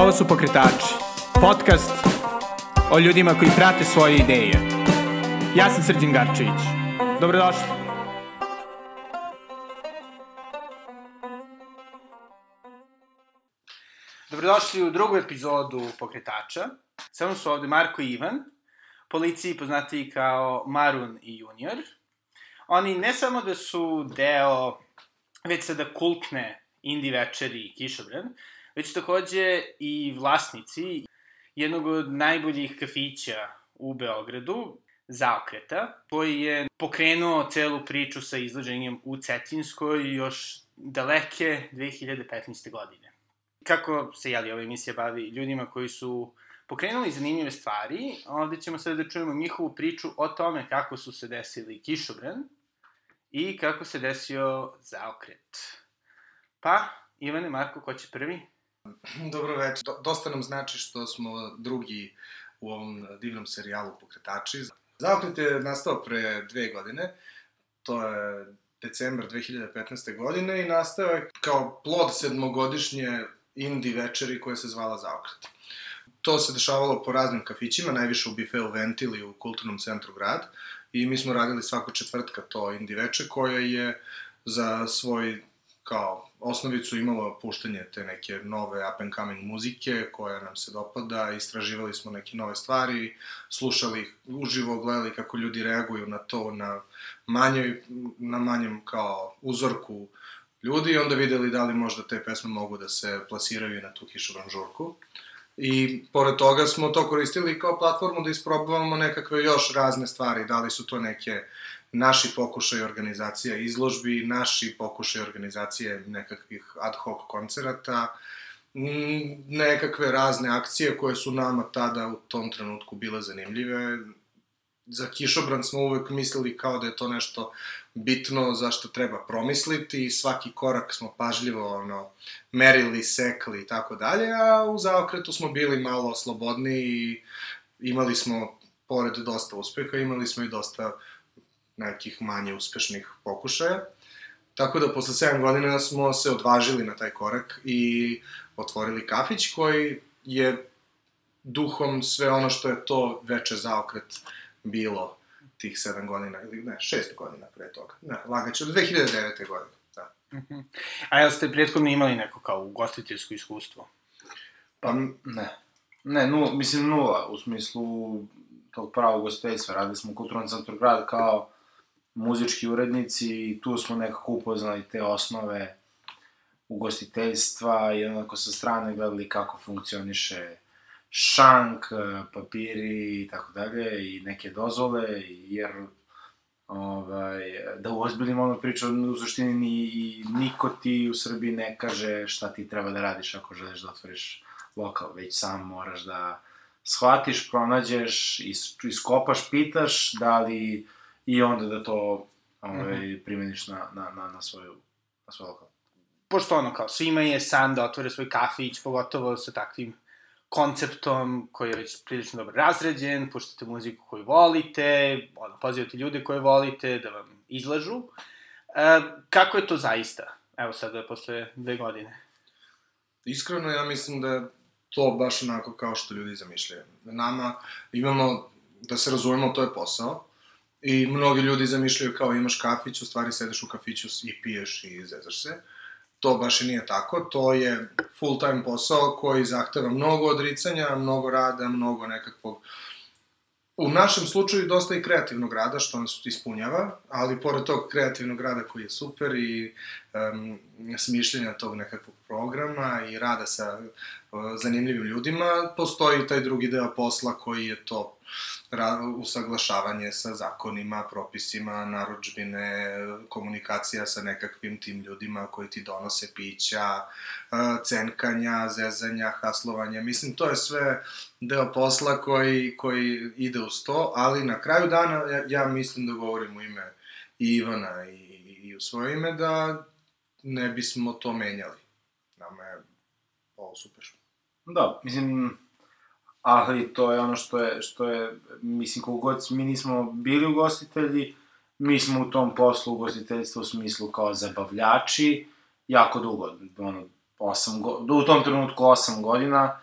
Ovo su Pokretači, podcast o ljudima koji prate svoje ideje. Ja sam Srđan Garčević. Dobrodošli. Dobrodošli u drugu epizodu Pokretača. Samo su ovde Marko i Ivan, policiji poznati kao Marun i Junior. Oni ne samo da su deo već sada kultne indie večeri Kišobran, već takođe i vlasnici jednog od najboljih kafića u Beogradu, Zaokreta, koji je pokrenuo celu priču sa izlaženjem u Cetinskoj još daleke 2015. godine. Kako se, jeli, ova emisija bavi ljudima koji su pokrenuli zanimljive stvari, ovde ćemo sada da čujemo njihovu priču o tome kako su se desili Kišobran i kako se desio Zaokret. Pa, Ivane, Marko, ko će prvi? Dobro večer. Dosta nam znači što smo drugi u ovom divnom serijalu Pokretači. Zaokret je nastao pre dve godine. To je decembar 2015. godine i nastao je kao plod sedmogodišnje indie večeri koja se zvala Zaokret. To se dešavalo po raznim kafićima, najviše u Bifeu Ventil i u kulturnom centru grad. I mi smo radili svako četvrtka to indie veče koje je za svoj kao osnovicu imalo puštanje te neke nove up and coming muzike koja nam se dopada, istraživali smo neke nove stvari, slušali uživo, gledali kako ljudi reaguju na to na manjoj, na manjem kao uzorku ljudi i onda videli da li možda te pesme mogu da se plasiraju na tu kišobran žurku. I pored toga smo to koristili kao platformu da isprobavamo nekakve još razne stvari, da li su to neke naši pokušaj organizacija izložbi, naši pokušaj organizacije nekakvih ad hoc koncerata, nekakve razne akcije koje su nama tada u tom trenutku bile zanimljive. Za Kišobran smo uvek mislili kao da je to nešto bitno zašto treba promisliti i svaki korak smo pažljivo ono, merili, sekli i tako dalje, a u zaokretu smo bili malo slobodni i imali smo, pored dosta uspeha, imali smo i dosta nekih manje uspešnih pokušaja. Tako da posle 7 godina smo se odvažili na taj korak i otvorili kafić koji je duhom sve ono što je to veče zaokret bilo tih 7 godina, ili ne, 6 godina pre toga. Ne, lagaću, 2009. godine. Da. Uh mhm. -huh. A jel ste prethodno imali neko kao ugostiteljsko iskustvo? Pa, ne. Ne, nula, mislim nula, u smislu tog pravog ugostiteljstva. Radili smo u kulturnom centru grad kao muzički urednici i tu smo nekako upoznali te osnove ugostiteljstva i onako sa strane gledali kako funkcioniše šank, papiri i tako dalje i neke dozvole, jer ovaj, da uozbiljimo ono priču, u suštini ni, niko ti u Srbiji ne kaže šta ti treba da radiš ako želiš da otvoriš lokal, već sam moraš da shvatiš, pronađeš, iskopaš, pitaš da li i onda da to ovaj, mm -hmm. primeniš na, na, na, na svoju, na svoj lokal. Pošto ono kao, svima je san da otvore svoj kafić, pogotovo sa takvim konceptom koji je već prilično dobro razređen, puštate muziku koju volite, ono, pozivate ljude koje volite da vam izlažu. E, kako je to zaista? Evo sada, posle dve godine. Iskreno, ja mislim da to baš onako kao što ljudi zamišljaju. Nama imamo, da se razumemo, to je posao, I mnogi ljudi zamišljaju kao imaš kafić, u stvari sedeš u kafiću i piješ i zezaš se. To baš i nije tako, to je full time posao koji zahteva mnogo odricanja, mnogo rada, mnogo nekakvog U našem slučaju dosta i kreativnog rada, što nas ispunjava, ali pored tog kreativnog rada koji je super i um, smišljenja tog nekakvog programa i rada sa uh, zanimljivim ljudima, postoji taj drugi deo posla koji je to usaglašavanje sa zakonima, propisima, naručbine, komunikacija sa nekakvim tim ljudima koji ti donose pića, cenkanja, zezanja, haslovanja. Mislim, to je sve deo posla koji, koji ide uz to, ali na kraju dana ja, ja mislim da govorim u ime Ivana i, i u svoje ime da ne bismo to menjali. Nama je ovo super. Da, mislim, ali to je ono što je, što je mislim, koliko god mi nismo bili ugostitelji, mi smo u tom poslu ugostiteljstva u smislu kao zabavljači, jako dugo, ono, 8 go, u tom trenutku 8 godina,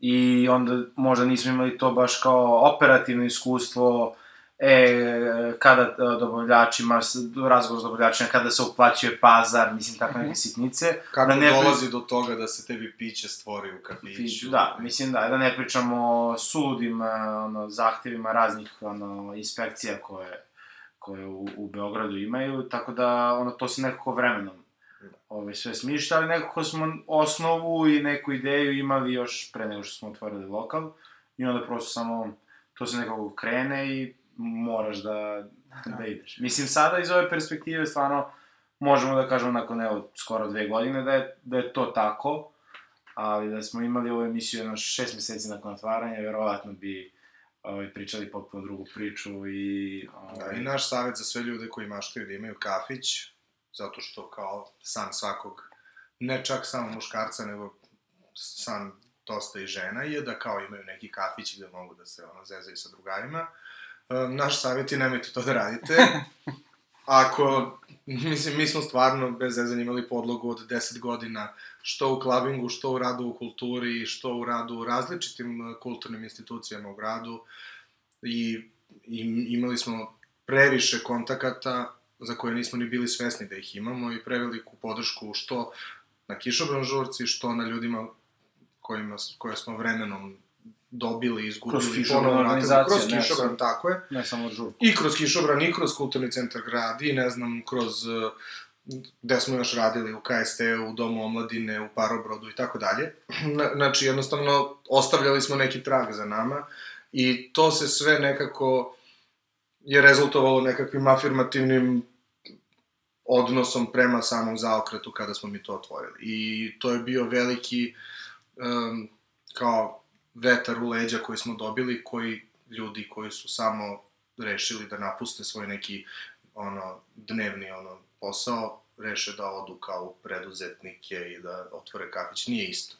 i onda možda nismo imali to baš kao operativno iskustvo, e, kada e, dobavljačima, razgovor s dobavljačima, kada se uplaćuje pazar, mislim, tako neke Mhm. sitnice. Kako da ne pri- dolazi do toga da se tebi piće stvori u kafiću? Da, mislim da, da ne pričamo o suludim a, ono, zahtevima raznih ono, inspekcija koje, koje u, u Beogradu imaju, tako da ono, to se nekako vremenom ovaj, sve smišlja, ali nekako smo osnovu i neku ideju imali još pre nego što smo otvorili lokal i onda prosto samo to se nekako krene i moraš da, da ideš. Mislim, sada iz ove perspektive stvarno možemo da kažemo nakon evo skoro dve godine da je, da je to tako, ali da smo imali ovu emisiju jedno šest meseci nakon otvaranja, verovatno bi ovaj, pričali potpuno drugu priču i... Da, Ovaj, i naš savjet za sve ljude koji maštaju da imaju kafić, zato što kao san svakog, ne čak samo muškarca, nego san dosta i žena je da kao imaju neki kafić gde mogu da se ono zezaju sa drugarima. E, naš savjet je nemojte to da radite. Ako, mislim, mi smo stvarno bez zezanja imali podlogu od 10 godina, što u klabingu, što u radu u kulturi, što u radu u različitim e, kulturnim institucijama u gradu. I, i imali smo previše kontakata za koje nismo ni bili svesni da ih imamo i preveliku podršku što na kišobran žurci, što na ljudima kojima, koje smo vremenom dobili, izgubili, Kroz ponovo vratili. Kroz kišobran, sad. tako je. ne samo žur. I kroz Kišobran, i kroz Kulturni centar grad, i ne znam, kroz uh, gde smo još radili, u KST, u Domu omladine, u Parobrodu i tako dalje. Na- Znači, jednostavno, ostavljali smo neki trag za nama i to se sve nekako je rezultovalo nekakvim afirmativnim odnosom prema samom zaokretu kada smo mi to otvorili. I to je bio veliki um, kao vetar u leđa koji smo dobili, koji ljudi koji su samo rešili da napuste svoj neki ono dnevni ono posao, reše da odu kao preduzetnike i da otvore kafić, nije isto.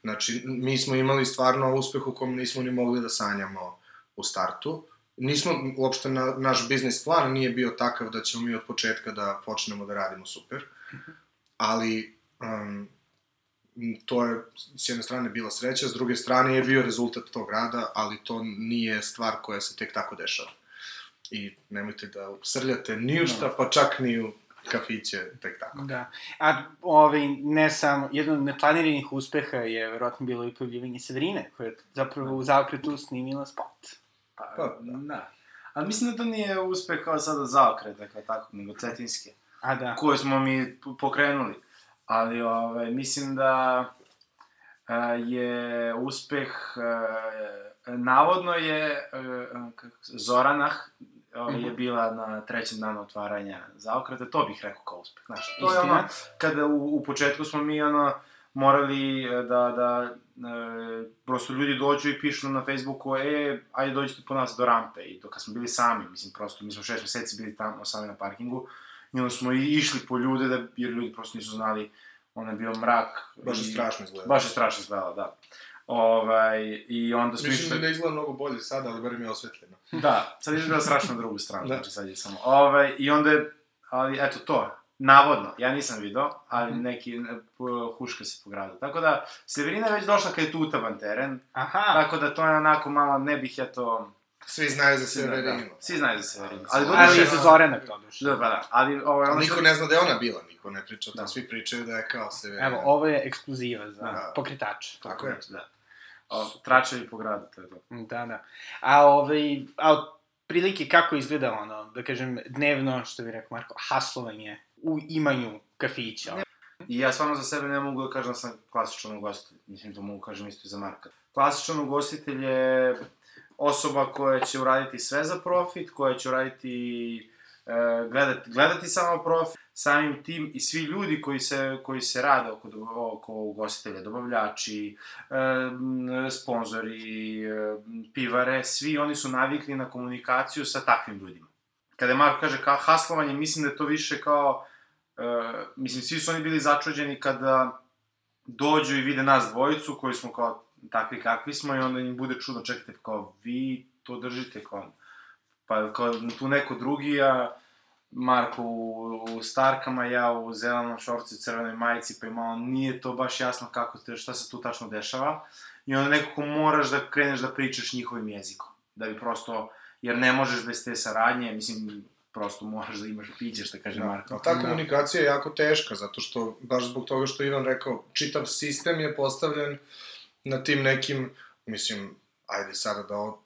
Znači, mi smo imali stvarno uspeh u kom nismo ni mogli da sanjamo u startu. Nismo, uopšte na, naš biznis plan nije bio takav da ćemo mi od početka da počnemo da radimo super, ali um, to je s jedne strane bila sreća, s druge strane je bio rezultat tog rada, ali to nije stvar koja se tek tako dešava. I nemojte da srljate ni u šta, pa čak ni u kafiće, tek tako. Da. A ovaj, ne samo, jedno od neplaniranih uspeha je verovatno bilo i pojavljivanje Severine, koja je zapravo u zaokretu snimila spot. Pa, Pa, da. da. Ali mislim da to nije uspeh kao sada zaokreta kao tako, nego cetinske. A da. koje smo mi pokrenuli. Ali ovaj, mislim da a, je uspeh, a, navodno je se- Zoranah a, je Mhm. bila na trećem danu otvaranja zaokreta, to bih rekao kao uspeh. Znaš, to je Istina. ono, kada u, u početku smo mi ono, morali e, da, da e, prosto ljudi dođu i pišu nam na Facebooku, e, ajde dođite po nas do rampe. I to kad smo bili sami, mislim, prosto, mi smo šest meseci bili tamo sami na parkingu, i onda smo i išli po ljude, da, jer ljudi prosto nisu znali, ono je bio mrak. Baš je i- strašno izgleda. Baš je strašno izgledalo, da. Ovaj, I onda smo Mislim išli... da izgleda mnogo bolje sada, ali barem je osvetljeno. Da, sad izgleda strašno na drugu stranu, Da. znači sad je samo... Ovaj, I onda je, ali eto to, navodno, ja nisam video, ali Mhm. neki e, p- huška se po gradu. Tako da, Severina je već došla kad je tu utaban teren, Aha. tako da to je onako malo, ne bih ja to... Svi znaju za Svi, da, Severinu. da, svi znaju za Severinu. Ali Ali, Ali za Zorana to duše. Da, pa da, ali ovaj, ono Niko što... ne zna da je ona bila, niko ne priča, da. Da. svi pričaju da je kao Severina. Evo, ovo je ekskluziva za Da. pokretače. Tako je. Da. O, tračevi po gradu, to je to. Da, da. A ovaj, a prilike kako izgleda ono, da kažem, dnevno, što bi rekao Marko, haslovanje u imanju kafića. I ja stvarno za sebe ne mogu da kažem da sam klasičan ugostitelj. Mislim, to mogu kažem isto i za Marka. Klasičan ugostitelj je osoba koja će uraditi sve za profit, koja će uraditi, e, gledati, gledati samo profit, samim tim i svi ljudi koji se, koji se rade oko, oko ugostitelja, dobavljači, e, sponzori, e, pivare, svi oni su navikli na komunikaciju sa takvim ljudima. Kada Marko kaže kao haslovanje, mislim da je to više kao mislim, svi su oni bili začuđeni kada dođu i vide nas dvojicu, koji smo kao takvi kakvi smo, i onda im bude čudno, čekajte, kao, vi to držite, kao, pa kao tu neko drugi, a Marko u, u Starkama, ja u zelenom šorcu i crvenoj majici, pa i malo nije to baš jasno kako te, šta se tu tačno dešava. I onda nekako moraš da kreneš da pričaš njihovim jezikom. Da bi prosto, jer ne možeš bez te saradnje, mislim, prosto moraš da imaš piće, što kaže Da, Marko. ta komunikacija je jako teška, zato što, baš zbog toga što Ivan rekao, čitav sistem je postavljen na tim nekim, mislim, ajde sada da o-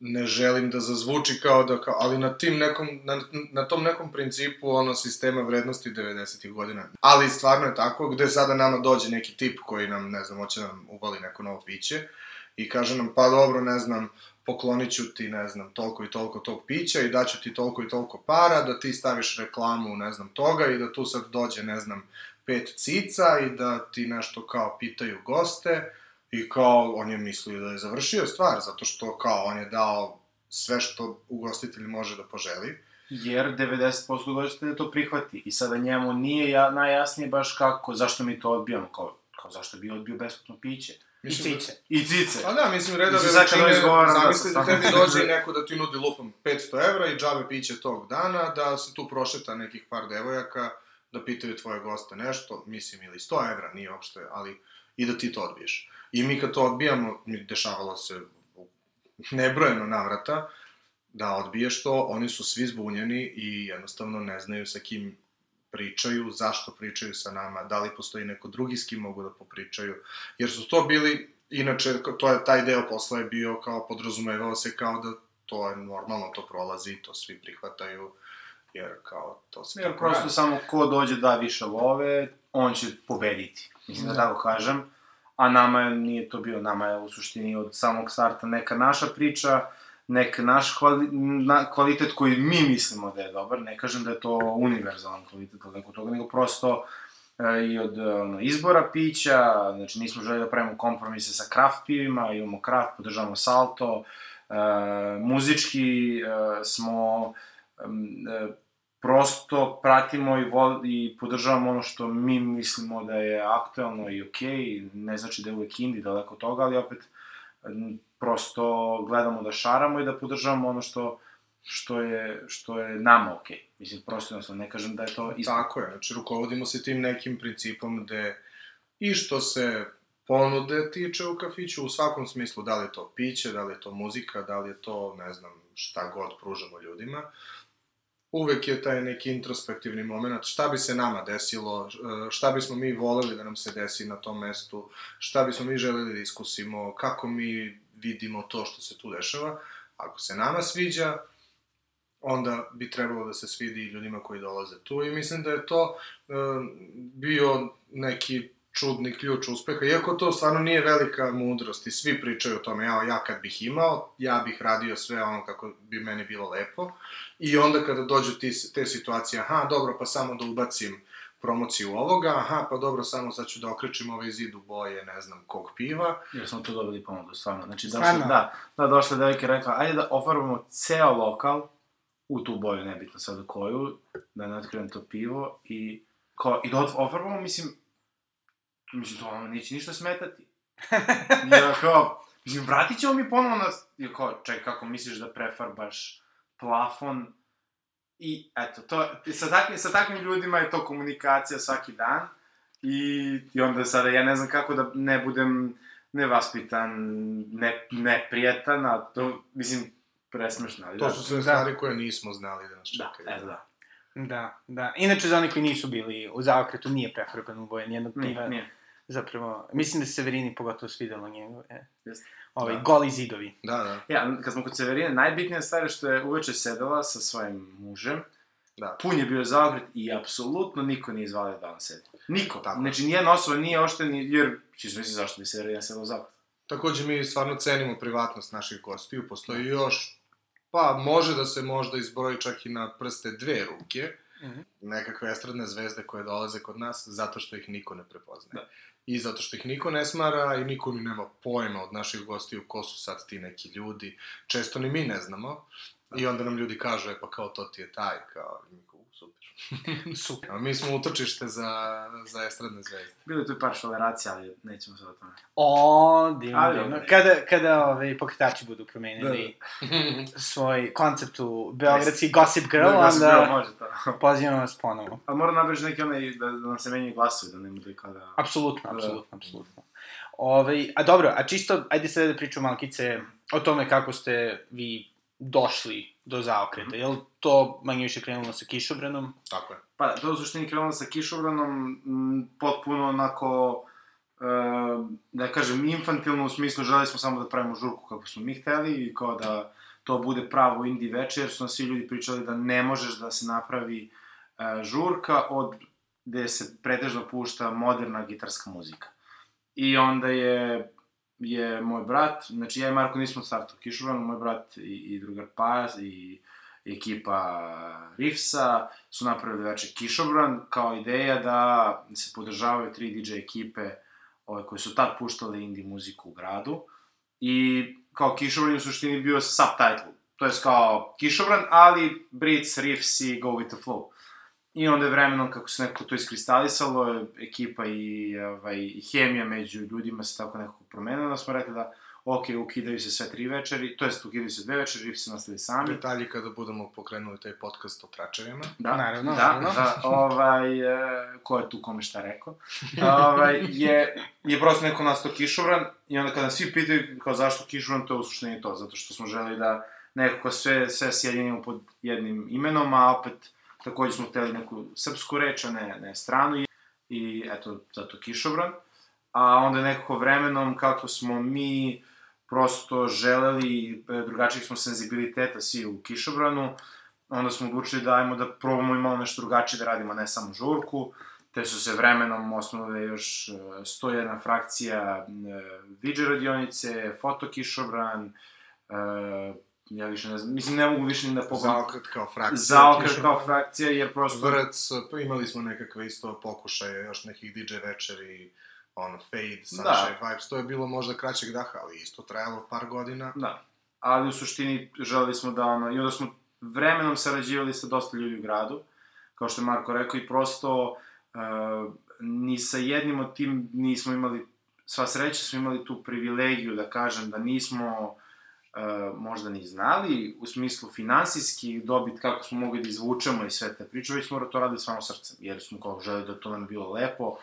ne želim da zazvuči kao da, kao, ali na tim nekom, na, na tom nekom principu ono sistema vrednosti 90. godina. Ali stvarno je tako, gde sada nama dođe neki tip koji nam, ne znam, hoće nam uvali neko novo piće i kaže nam, pa dobro, ne znam, poklonit ću ti, ne znam, toliko i toliko tog pića i daću ti toliko i toliko para, da ti staviš reklamu, ne znam, toga i da tu sad dođe, ne znam, pet cica i da ti nešto kao pitaju goste i kao on je mislio da je završio stvar, zato što kao on je dao sve što ugostitelj može da poželi. Jer 90% dođete to prihvati. I sada njemu nije ja, najjasnije baš kako, zašto mi to odbijamo, kao, kao zašto bi odbio besplatno piće. I Mislim da- cice. I cice. Pa da, mislim, reda veličine, da, zamisli da sa tebi dođe neko da ti nudi lupom 500 evra i džabe piće tog dana, da se tu prošeta nekih par devojaka, da pitaju tvoje goste nešto, mislim, ili 100 evra, nije uopšte, ali i da ti to odbiješ. I mi kad to odbijamo, mi dešavalo se nebrojeno navrata, da odbiješ to, oni su svi zbunjeni i jednostavno ne znaju sa kim pričaju, zašto pričaju sa nama, da li postoji neko drugi s kim mogu da popričaju, jer su to bili, inače, to je, taj deo posla je bio kao, podrazumevao se kao da to je normalno, to prolazi, to svi prihvataju, jer kao, to se Jer prosto radi. samo ko dođe da više love, on će pobediti. Mislim da, Da. tako kažem. A nama je, nije to bio, nama je u suštini od samog starta neka naša priča, nek naš kvali, na, kvalitet koji mi mislimo da je dobar, ne kažem da je to univerzalan kvalitet ili neko toga, nego prosto e, i od ono, izbora pića, znači nismo želi da pravimo kompromise sa kraft pivima, imamo kraft, podržavamo salto, e, muzički e, smo e, prosto pratimo i, vol, i podržavamo ono što mi mislimo da je aktuelno i okej, okay, ne znači da je uvek indie, daleko od toga, ali opet prosto gledamo da šaramo i da podržavamo ono što što je, što je nama okej. Okay. Mislim, prosto jednostavno, ne kažem da je to isto. Tako je, znači rukovodimo se tim nekim principom gde i što se ponude tiče u kafiću, u svakom smislu, da li je to piće, da li je to muzika, da li je to, ne znam, šta god pružamo ljudima, uvek je taj neki introspektivni moment, šta bi se nama desilo, e, šta bismo mi voleli da nam se desi na tom mestu, šta bismo mi želeli da iskusimo, kako mi vidimo to što se tu dešava. Ako se nama sviđa, onda bi trebalo da se svidi i ljudima koji dolaze tu. I mislim da je to e, bio neki čudni ključ uspeha, iako to stvarno nije velika mudrost i svi pričaju o tome, ja, ja kad bih imao, ja bih radio sve ono kako bi meni bilo lepo i onda kada dođu ti, te situacije, aha, dobro, pa samo da ubacim promociju ovoga, aha, pa dobro, samo sad ću da okrećim ovaj zid u boje, ne znam, kog piva. Jer smo tu dobili ponudu, stvarno. Znači, došla, Stvarno? da, da, došla devojka i rekla, ajde da ofarbamo ceo lokal u tu boju, nebitno sad u koju, da ne otkrivam to pivo i, ko, i da ofarbamo, mislim, mislim, to vam neće ništa smetati. ja kao, mislim, vratit ćemo mi ponovo na, ja kao, čekaj, kako misliš da prefarbaš plafon, I eto, to, sa, takvim, sa takvim ljudima je to komunikacija svaki dan i, i onda sada ja ne znam kako da ne budem nevaspitan, ne, neprijetan, a to, mislim, presmešno. Ali To da, su sve Da. stvari koje nismo znali da nas Da, čekaju. eto da. Da, da. Inače, za oni koji nisu bili u zaokretu, nije prefarban u boje nijednog piva. Nije, nije. Zapravo, mislim da se Severini pogotovo svidelo njegove. Jeste. ovaj, Da. goli zidovi. Da, da. Ja, kad smo kod Severine, najbitnija stvar je što je uveče sedela sa svojim mužem, Da. pun je bio zaokret i apsolutno niko nije izvalio da on sedi. Niko. Tako. Znači, nijedna osoba nije ošte, ni, jer, ćeš misli zašto bi Severina sedela u zaokret. Takođe mi stvarno cenimo privatnost naših gostiju, postoji još, pa može da se možda izbroji čak i na prste dve ruke, Mhm. nekakve estradne zvezde koje dolaze kod nas, zato što ih niko ne prepoznaje. Da. I zato što ih niko ne smara i niko ni nema pojma od naših gostiju ko su sad ti neki ljudi. Često ni mi ne znamo. I onda nam ljudi kažu, e pa kao to ti je taj, kao, super. A mi smo utočište za, za estradne zvezde. Bilo je tu i par šaleracija, ali nećemo sad o tome. O, divno, Ali, divno. ovaj. Kada, kada ove, pokretači budu promenili svoj koncept u Beogradski Gossip Girl, Da, da, onda da, može to. pozivamo vas ponovo. Ali mora nabraš neki onaj, da, da nam se menjaju glasovi, da ne bude kao da... Apsolutno, Da. apsolutno, apsolutno. Ove, a dobro, a čisto, ajde sada da pričamo malkice o tome kako ste vi došli do zaokreta. Mhm. Je li to manje više krenulo sa kišobranom? Tako je. Pa, to je u suštini krenulo sa kišobranom, m, potpuno onako, e, da kažem, infantilno u smislu želi smo samo da pravimo žurku kako smo mi hteli i kao da to bude pravo indie večer, jer su nam svi ljudi pričali da ne možeš da se napravi e, žurka od gde se pretežno pušta moderna gitarska muzika. I onda je, je moj brat, znači ja i Marko nismo od starta u Kišobranu, moj brat i, i drugar Pajas i ekipa Rifsa su napravili večer Kišobran kao ideja da se podržavaju tri DJ ekipe ove, koje su tad puštale indie muziku u gradu i kao Kišobran je u suštini bio subtitle, to je kao Kišobran, ali Brits, Riffs i Go With The Flow. I onda je vremenom, kako se nekako to iskristalisalo, ekipa i, ovaj, i hemija među ljudima se tako nekako promenila, da smo rekli da, ok, ukidaju se sve tri večeri, to jest ukidaju se dve večeri, Riffs se nastavi sami. Detalji kada budemo pokrenuli taj podcast o tračevima. Da, Naravno, da, naravno. da, ovaj, e, ko je tu kome šta rekao, ovaj, je, je prosto neko nastao kišobran i onda kada svi pitaju kao zašto kišobran, to je u suštini to, zato što smo želi da nekako sve, sve sjedinimo pod jednim imenom, a opet takođe smo hteli neku srpsku reč, a ne, ne stranu i, eto, zato kišobran. A onda nekako vremenom, kako smo mi prosto želeli, e, drugačijih smo senzibiliteta svi u kišobranu, onda smo odlučili da ajmo da probamo i malo nešto drugačije da radimo, ne samo žurku, te su se vremenom osnovile još e, 101 frakcija e, VJ radionice, fotokišobran, e, ja više ne znam, mislim ne mogu više ni da pogledam. Zaokret kao frakcija. Zaokret kao frakcija, jer prosto... Vrc, pa imali smo nekakve isto pokušaje, još nekih DJ večeri, ono, Fade, Sunshine Da. Vibes, to je bilo možda kraćeg daha, ali isto trajalo par godina. Da. Ali u suštini želeli smo da ono, i onda smo vremenom sarađivali sa dosta ljudi u gradu, kao što je Marko rekao, i prosto uh, ni sa jednim od tim nismo imali, sva sreća smo imali tu privilegiju da kažem da nismo uh, možda ni znali u smislu finansijski dobit kako smo mogli da izvučemo i sve te priče, već smo to radili svamo srcem, jer smo kao želi da to nam bilo lepo,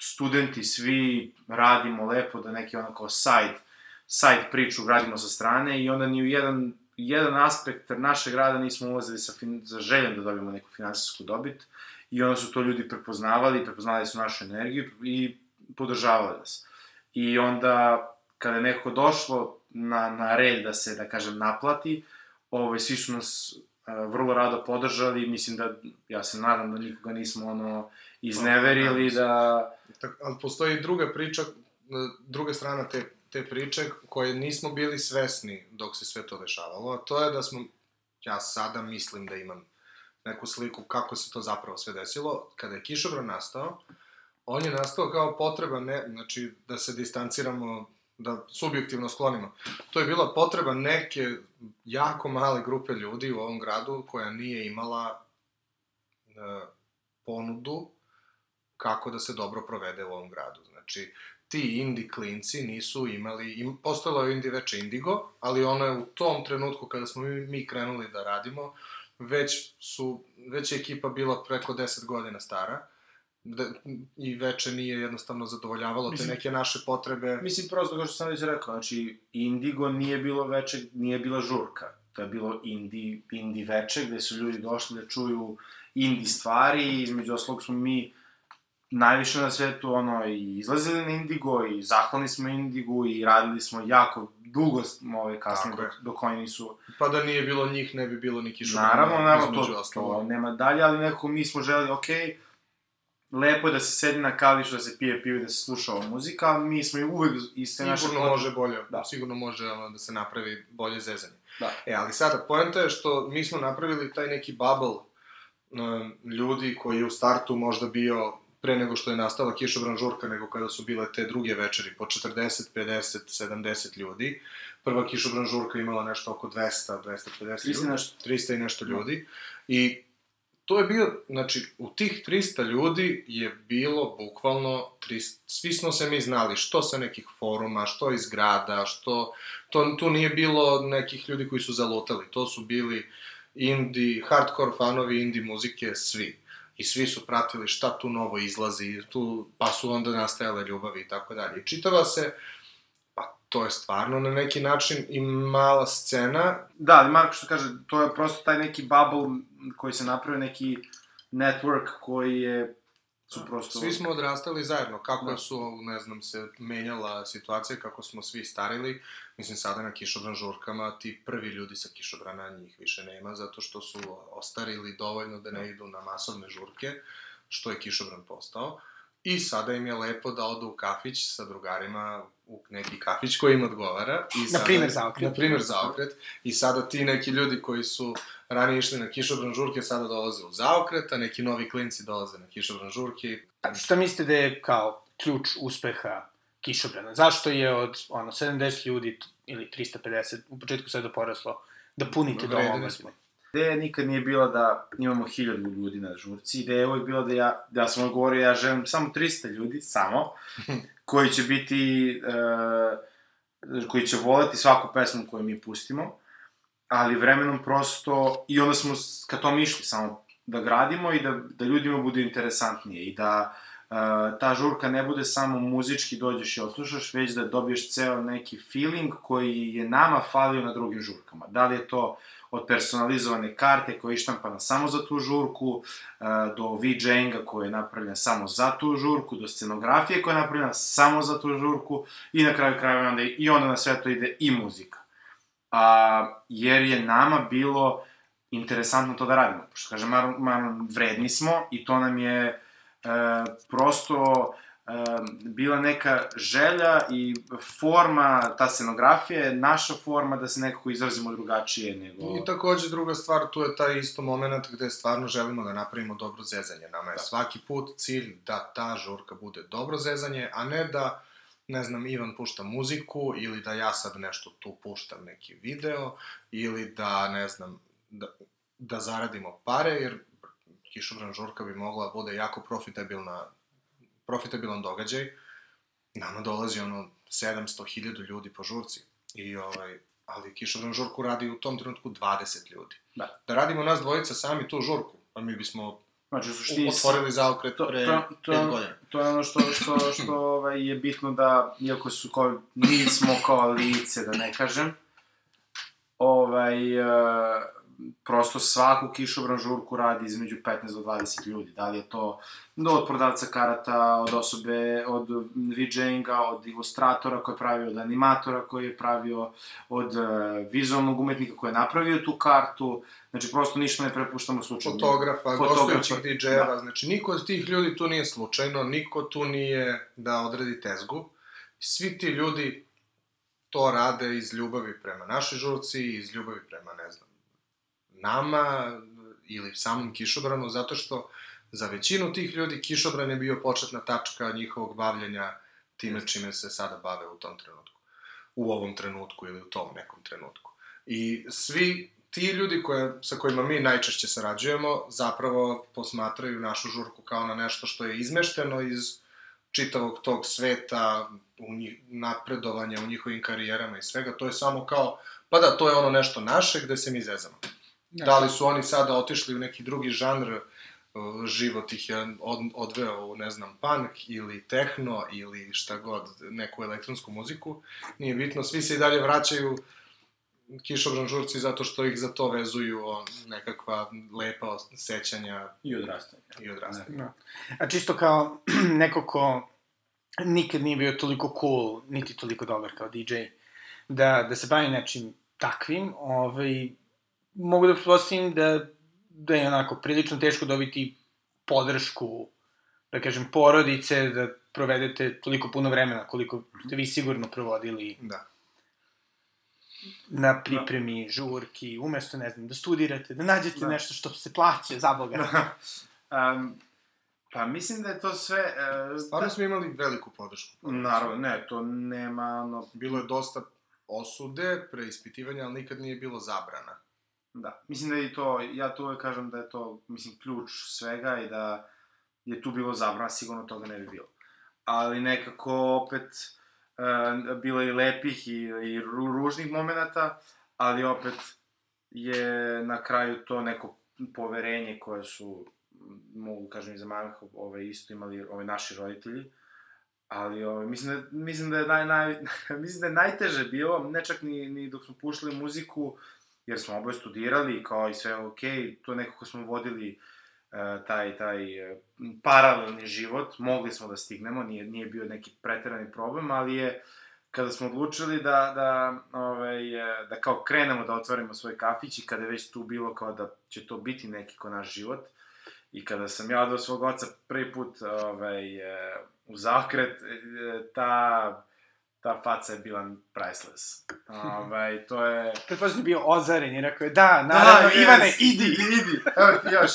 studenti svi radimo lepo, da neki ono kao side, side priču radimo sa strane i onda ni u jedan, jedan aspekt našeg rada nismo ulazili sa fin, za željom da dobijemo neku finansijsku dobit i onda su to ljudi prepoznavali, prepoznavali su našu energiju i podržavali nas. I onda, kada je neko došlo na, na red da se, da kažem, naplati, ovaj, svi su nas a, vrlo rado podržali, mislim da, ja se nadam da nikoga nismo, ono, izneverili, da... Tak, ali postoji druga priča, e, druga strana te, te priče koje nismo bili svesni dok se sve to dešavalo, a to je da smo, ja sada mislim da imam neku sliku kako se to zapravo sve desilo. Kada je Kišobran nastao, on je nastao kao potreba, ne, znači da se distanciramo, da subjektivno sklonimo. To je bila potreba neke jako male grupe ljudi u ovom gradu koja nije imala e, ponudu kako da se dobro provede u ovom gradu. Znači, ti indie klinci nisu imali, im, postojalo je indie veče Indigo, ali ono je u tom trenutku kada smo mi, mi krenuli da radimo, već su, već je ekipa bila preko 10 godina stara, da, i veče nije jednostavno zadovoljavalo te Mislim- neke naše potrebe. Mislim, prosto, kao što sam već rekao, znači, Indigo nije bilo veče, nije bila žurka. To je bilo indie, indie veče, gde su ljudi došli da čuju indie stvari i između oslog smo mi najviše na svetu, ono, i izlazili na Indigo i zahvalni smo Indigo i radili smo jako dugo, ove, kasnije, Tako je. dok, dok oni nisu... Pa da nije bilo njih, ne bi bilo ni kišobrana. Naravno, naravno, to, to nema dalje, ali nekako mi smo želi, okej, okay, lepo je da se sedi na kavišu, da se pije pivo i da se sluša ova muzika, mi smo i uvek iz te naše Sigurno može bolje, Da. da. sigurno može ono, da se napravi bolje zezanje. Da. E, ali sada, poenta je što mi smo napravili taj neki bubble um, ljudi koji je u startu možda bio pre nego što je nastala kišobran žurka, nego kada su bile te druge večeri, po 40, 50, 70 ljudi. Prva kišobran žurka imala nešto oko 200, 250 300 ljudi. nešto. 300 i nešto ljudi. I to je bio, znači, u tih 300 ljudi je bilo bukvalno, 300, svi smo se mi znali, što sa nekih foruma, što iz grada, što, to, tu nije bilo nekih ljudi koji su zalutali, to su bili indie, hardcore fanovi indie muzike, svi. I svi su pratili šta tu novo izlazi, tu, pa su onda nastajale ljubavi i tako dalje. I čitava se, to je stvarno na neki način i mala scena. Da, ali Marko što kaže, to je prosto taj neki bubble koji se napravio, neki network koji je su prosto... Svi smo odrastali zajedno, kako da. su, ne znam, se menjala situacija, kako smo svi starili. Mislim, sada na kišobran žurkama ti prvi ljudi sa kišobrana njih više nema, zato što su ostarili dovoljno da ne idu na masovne žurke, što je kišobran postao. I sada im je lepo da odu u kafić sa drugarima u neki kafić koji im odgovara. I sada, na primer zaokret. Na primer zaokret. I sada ti neki ljudi koji su ranije išli na kišobran žurke, sada dolaze u zaokret, a neki novi klinci dolaze na kišobran žurke. A šta mislite da je kao ključ uspeha kišobrana? Zašto je od ono, 70 ljudi ili 350 u početku sve do poraslo da punite do ovoga smo? Ideja nikad nije bila da imamo hiljadu ljudi na žurci, ideja je uvijek bila da ja, da sam odgovorio, ja želim samo 300 ljudi, samo, koji će biti, uh, koji će voleti svaku pesmu koju mi pustimo, ali vremenom prosto, i onda smo ka tom išli, samo da gradimo i da, da ljudima bude interesantnije i da uh, ta žurka ne bude samo muzički dođeš i oslušaš, već da dobiješ ceo neki feeling koji je nama falio na drugim žurkama. Da li je to uh, od personalizovane karte koja je ištampana samo za tu žurku, e, do VJ-inga koja je napravljena samo za tu žurku, do scenografije koja je napravljena samo za tu žurku i na kraju krajeva onda, i onda na sve to ide i muzika. A, jer je nama bilo interesantno to da radimo. Pošto kaže, mar, mar, vredni smo i to nam je e, prosto bila neka želja i forma, ta scenografija je naša forma da se nekako izrazimo drugačije nego... I takođe druga stvar, tu je taj isto moment gde stvarno želimo da napravimo dobro zezanje. Nama je da. svaki put cilj da ta žurka bude dobro zezanje, a ne da ne znam, Ivan pušta muziku ili da ja sad nešto tu puštam neki video ili da, ne znam, da, da zaradimo pare, jer kišobran žurka bi mogla da bude jako profitabilna profitabilan događaj, nama dolazi ono 700.000 ljudi po žurci. I ovaj, ali kišobran žurku radi u tom trenutku 20 ljudi. Da. Da radimo nas dvojica sami tu žurku, pa mi bismo Znači, u suštini... Otvorili zaokret to, pre to, to, 5 godina. To je ono što, što, što ovaj, je bitno da, iako su kao, mi smo kao lice, da ne kažem, ovaj, uh, prosto svaku kišobran žurku radi između 15 do 20 ljudi. Da li je to od prodavca karata, od osobe, od VJ-inga, od ilustratora koji je pravio, od animatora koji je pravio, od uh, vizualnog umetnika koji je napravio tu kartu. Znači, prosto ništa ne prepuštamo slučajno. Fotografa, gostujućih DJ-eva, da. znači niko od tih ljudi tu nije slučajno, niko tu nije da odredi tezgu. Svi ti ljudi to rade iz ljubavi prema našoj žurci, iz ljubavi prema, ne znam, nama ili samom kišobranu, zato što za većinu tih ljudi kišobran je bio početna tačka njihovog bavljenja time čime se sada bave u tom trenutku. U ovom trenutku ili u tom nekom trenutku. I svi ti ljudi koje, sa kojima mi najčešće sarađujemo zapravo posmatraju našu žurku kao na nešto što je izmešteno iz čitavog tog sveta, u njih, napredovanja u njihovim karijerama i svega. To je samo kao, pa da, to je ono nešto naše gde se mi zezamo. Da li su oni sada otišli u neki drugi žanr, život ih je od, odveo u, ne znam, punk ili tehno ili šta god, neku elektronsku muziku. Nije bitno, svi se i dalje vraćaju kišobran žurci zato što ih za to vezuju o nekakva lepa sećanja i odrastanja. I odrastanja. Da. A čisto kao neko ko nikad nije bio toliko cool, niti toliko dobar kao DJ, da, da se bavi nečim takvim, ovaj, mogu da pretpostavim da, da je onako prilično teško dobiti podršku, da kažem, porodice, da provedete toliko puno vremena koliko ste vi sigurno provodili da. na pripremi, da. žurki, umesto, ne znam, da studirate, da nađete da. nešto što se plaće, za Boga. um, pa mislim da je to sve... Uh, Stvarno da... smo imali veliku podršku. Naravno, ne, to nema, ono... Bilo je dosta osude, preispitivanja, ali nikad nije bilo zabrana. Da, mislim da je to, ja tu uvek kažem da je to, mislim, ključ svega i da je tu bilo zabrana, sigurno toga ne bi bilo. Ali nekako opet e, bilo i lepih i, i ru- ružnih momenata, ali opet je na kraju to neko poverenje koje su, mogu kažem i za mame, ove, isto imali ove naši roditelji, ali ove, mislim, da, mislim da je naj, naj, mislim da je najteže bilo, ne čak ni, ni dok smo puštali muziku, jer smo oboje studirali, kao i sve ok, to nekako smo vodili uh, taj, taj uh, paralelni život, mogli smo da stignemo, nije, nije bio neki preterani problem, ali je, kada smo odlučili da, da, ovaj, e, da kao krenemo da otvorimo svoj kafić i kada je već tu bilo kao da će to biti neki ko naš život, i kada sam ja odao svog oca prvi put ovaj, e, u zaokret, e, ta ta faca je bila priceless. Ovaj, to je... Pretpostavljam da bio ozaren i rekao je, da, naravno, yes, Ivane, idi! Idi, evo ti još.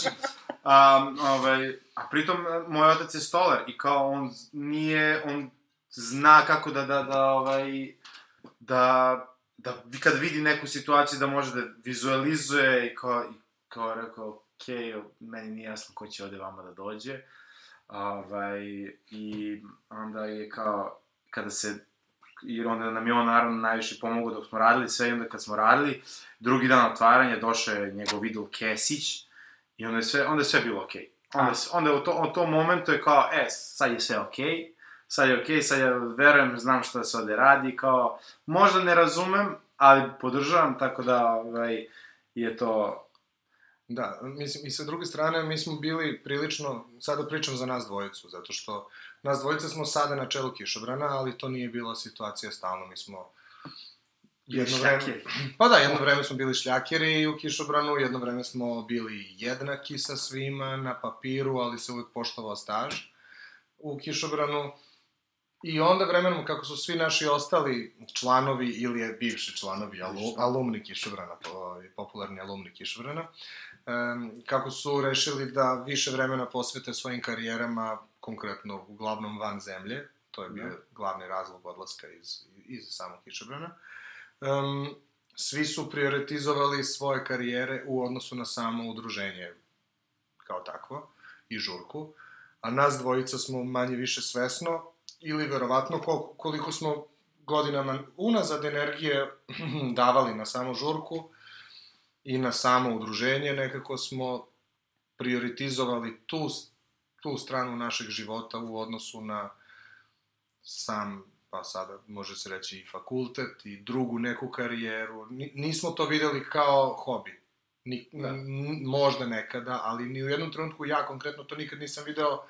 Um, ovaj, a pritom, moj otac je stolar i kao on nije, on zna kako da, da, da, ovaj, da, da, kad vidi neku situaciju da može da vizualizuje i kao, i kao rekao, ok, meni nije jasno ko će ovde vama da dođe. Ovaj, I onda je kao, kada se jer onda nam je on naravno najviše pomogao dok smo radili sve i onda kad smo radili, drugi dan otvaranja došao je njegov idol Kesić i onda je sve, onda je sve bilo okej. Okay. Onda, A. s- onda u, to, u tom momentu je kao, e, sad je sve okej, okay, sad je okej, okay, sad ja verujem, znam šta se ovde radi, kao, možda ne razumem, ali podržavam, tako da, ovaj, je to, Da, mislim, i sa druge strane, mi smo bili prilično, sada pričam za nas dvojicu, zato što nas dvojica smo sada na čelu kišobrana, ali to nije bila situacija stalno, mi smo jedno vreme, pa da, jedno vreme smo bili šljakeri u kišobranu, jedno vreme smo bili jednaki sa svima na papiru, ali se uvek poštovao staž u kišobranu. I onda vremenom, kako su svi naši ostali članovi ili je bivši članovi, alu, alumni kišobrana, po- popularni alumni kišobrana, em, kako su rešili da više vremena posvete svojim karijerama, konkretno uglavnom van zemlje, to je bio Da. glavni razlog odlaska iz, iz samog kišobrana, um, svi su prioritizovali svoje karijere u odnosu na samo udruženje kao takvo i žurku, a nas dvojica smo manje više svesno ili verovatno kol- koliko smo godinama unazad energije davali na samu žurku i na samo udruženje, nekako smo prioritizovali tu, tu stranu našeg života u odnosu na sam, pa sada može se reći i fakultet i drugu neku karijeru. Ni- Nismo to videli kao hobi. Ni, Da. možda nekada, ali ni u jednom trenutku ja konkretno to nikad nisam video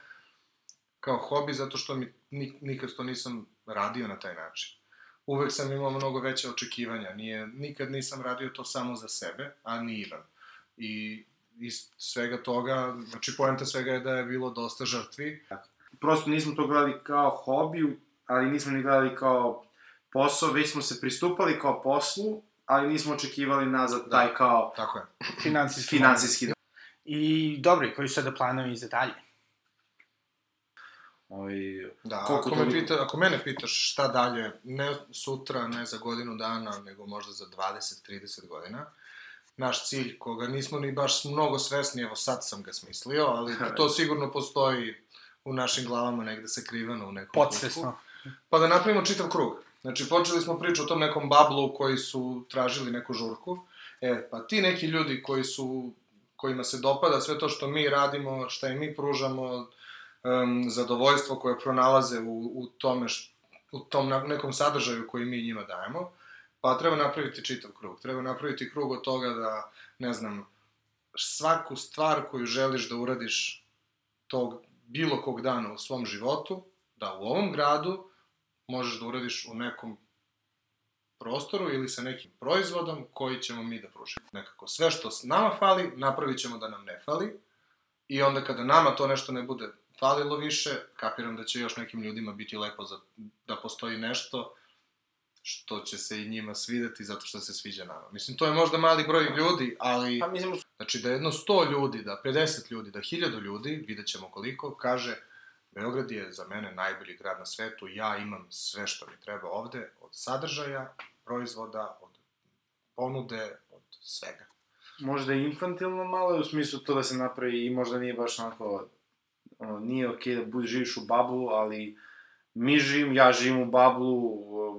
kao hobi, zato što mi ni, nikad to nisam radio na taj način. Uvek sam imao mnogo veće očekivanja. Nije, nikad nisam radio to samo za sebe, a ni Ivan. I iz svega toga, znači poenta svega je da je bilo dosta žrtvi. prosto nismo to gledali kao hobi, ali nismo ni gledali kao posao, već smo se pristupali kao poslu, ali nismo očekivali nazad taj kao Tako je. Finansijski. finansijski I dobro, i koji su sada planovi za dalje? Ovaj, Da, Koliko ako, me toliko? pita, ako mene pitaš šta dalje, ne sutra, ne za godinu dana, nego možda za 20-30 godina, naš cilj, koga nismo ni baš mnogo svesni, evo sad sam ga smislio, ali to sigurno postoji u našim glavama negde sakriveno u nekom Podsvesno. Pa da napravimo čitav krug. Znači, počeli smo priču o tom nekom bablu koji su tražili neku žurku. E, pa ti neki ljudi koji su, kojima se dopada sve to što mi radimo, šta im mi pružamo, um, zadovoljstvo koje pronalaze u, u tome, š, u tom nekom sadržaju koji mi njima dajemo, pa treba napraviti čitav krug. Treba napraviti krug od toga da, ne znam, svaku stvar koju želiš da uradiš tog bilo kog dana u svom životu, da u ovom gradu možeš da uradiš u nekom prostoru ili sa nekim proizvodom koji ćemo mi da pružimo. Nekako sve što nama fali, napravit ćemo da nam ne fali i onda kada nama to nešto ne bude falilo više, kapiram da će još nekim ljudima biti lepo za, da postoji nešto što će se i njima svideti zato što se sviđa nama. Mislim, to je možda mali broj ljudi, ali... pa mislim, Znači da jedno 100 ljudi, da 50 ljudi, da 1000 ljudi, vidjet ćemo koliko, kaže Beograd je za mene najbolji grad na svetu, ja imam sve što mi treba ovde, od sadržaja, proizvoda, od ponude, od svega. možda i infantilno malo, u smislu to da se napravi i možda nije baš onako, ono, nije okej da budeš živiš u bablu, ali mi živim, ja živim u bablu,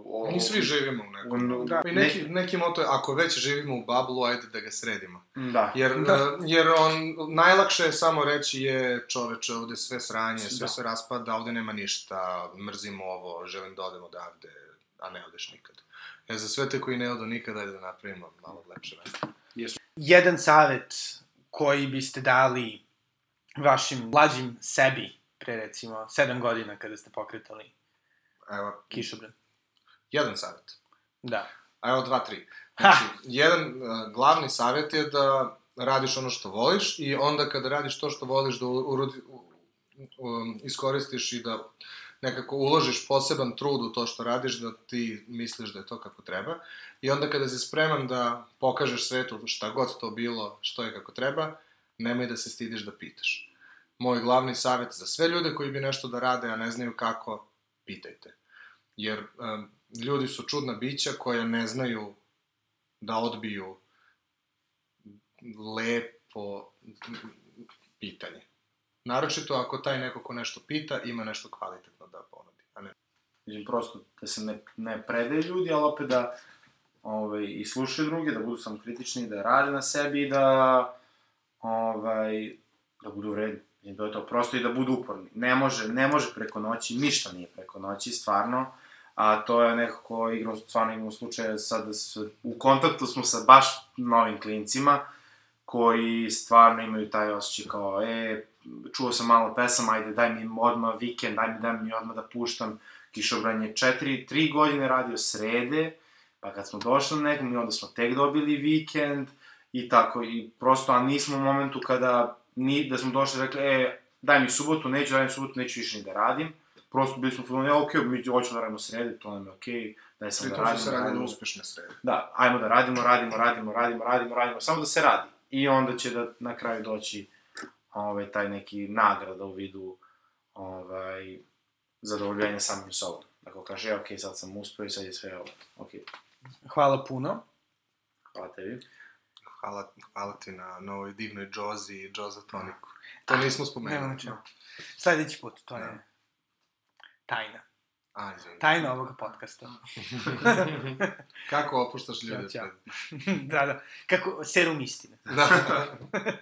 o, Mi svi živimo u nekom. u- Da. I neki, neki moto je, ako već živimo u bablu, ajde da ga sredimo. Da. Jer, Da. da. jer on, najlakše je samo reći je čoveče, ovde sve sranje, sve Da. se raspada, ovde nema ništa, mrzimo ovo, želim da odem odavde, a ne odeš nikad. Ja za sve te koji ne odu nikad, ajde da napravimo malo lepše mesto. Jedan savet koji biste dali vašim mlađim sebi pre recimo 7 godina kada ste pokretali Evo, kišobran. jedan savjet. Da. A evo dva, tri. Ha! Znači, jedan uh, glavni savjet je da radiš ono što voliš i onda kada radiš to što voliš da urodi, u, um, iskoristiš i da nekako uložiš poseban trud u to što radiš, da ti misliš da je to kako treba. I onda kada si spreman da pokažeš svetu šta god to bilo, što je kako treba, nemoj da se stidiš da pitaš. Moj glavni savjet za sve ljude koji bi nešto da rade, a ne znaju kako, pitajte. Jer um, ljudi su čudna bića koja ne znaju da odbiju lepo pitanje. Naročito ako taj neko ko nešto pita ima nešto kvalitetno da ponudi, a ne Mislim, prosto da se ne, ne predaju ljudi, ali opet da ovaj, i slušaju druge, da budu samo kritični, da rade na sebi i da, ovaj, da budu vredni. Mislim, to je to, prosto i da budu uporni. Ne može, ne može preko noći, ništa nije preko noći, stvarno. A to je nekako igrao, stvarno imamo slučaje sad da u kontaktu smo sa baš novim klincima, koji stvarno imaju taj osjećaj kao, e, čuo sam malo pesama, ajde daj mi odmah vikend, daj mi, daj mi odmah da puštam, Kišobran je četiri, tri godine radio srede, pa kad smo došli na nekom, i onda smo tek dobili vikend, i tako, i prosto, a nismo u momentu kada, ni, da smo došli i rekli, e, daj mi subotu, neću da radim subotu, neću više ni da radim, prosto bili smo u fazonu, ja, okej, mi hoćemo da radimo srede, to nam je okej, daj samo da radimo, se radili radimo. uspešne srede. Da, ajmo da radimo, radimo, radimo, radimo, radimo, radimo, samo da se radi. I onda će da na kraju doći ovaj, taj neki nagrada u vidu ovaj, zadovoljenja samim sobom. Ako kaže, ok, sad sam uspeo i sad je sve ovo. Ok, Hvala puno. hvala tebi. Hvala, hvala ti na, na ovoj divnoj džozi i džoza toniku. To nismo Nema spomenuli. na čemu. Sledeći put, to je Da. tajna. A, izvini. Tajna ovog podcasta. Kako opuštaš ljude Ćao, ćao. da, da. Kako, serum istine. Da.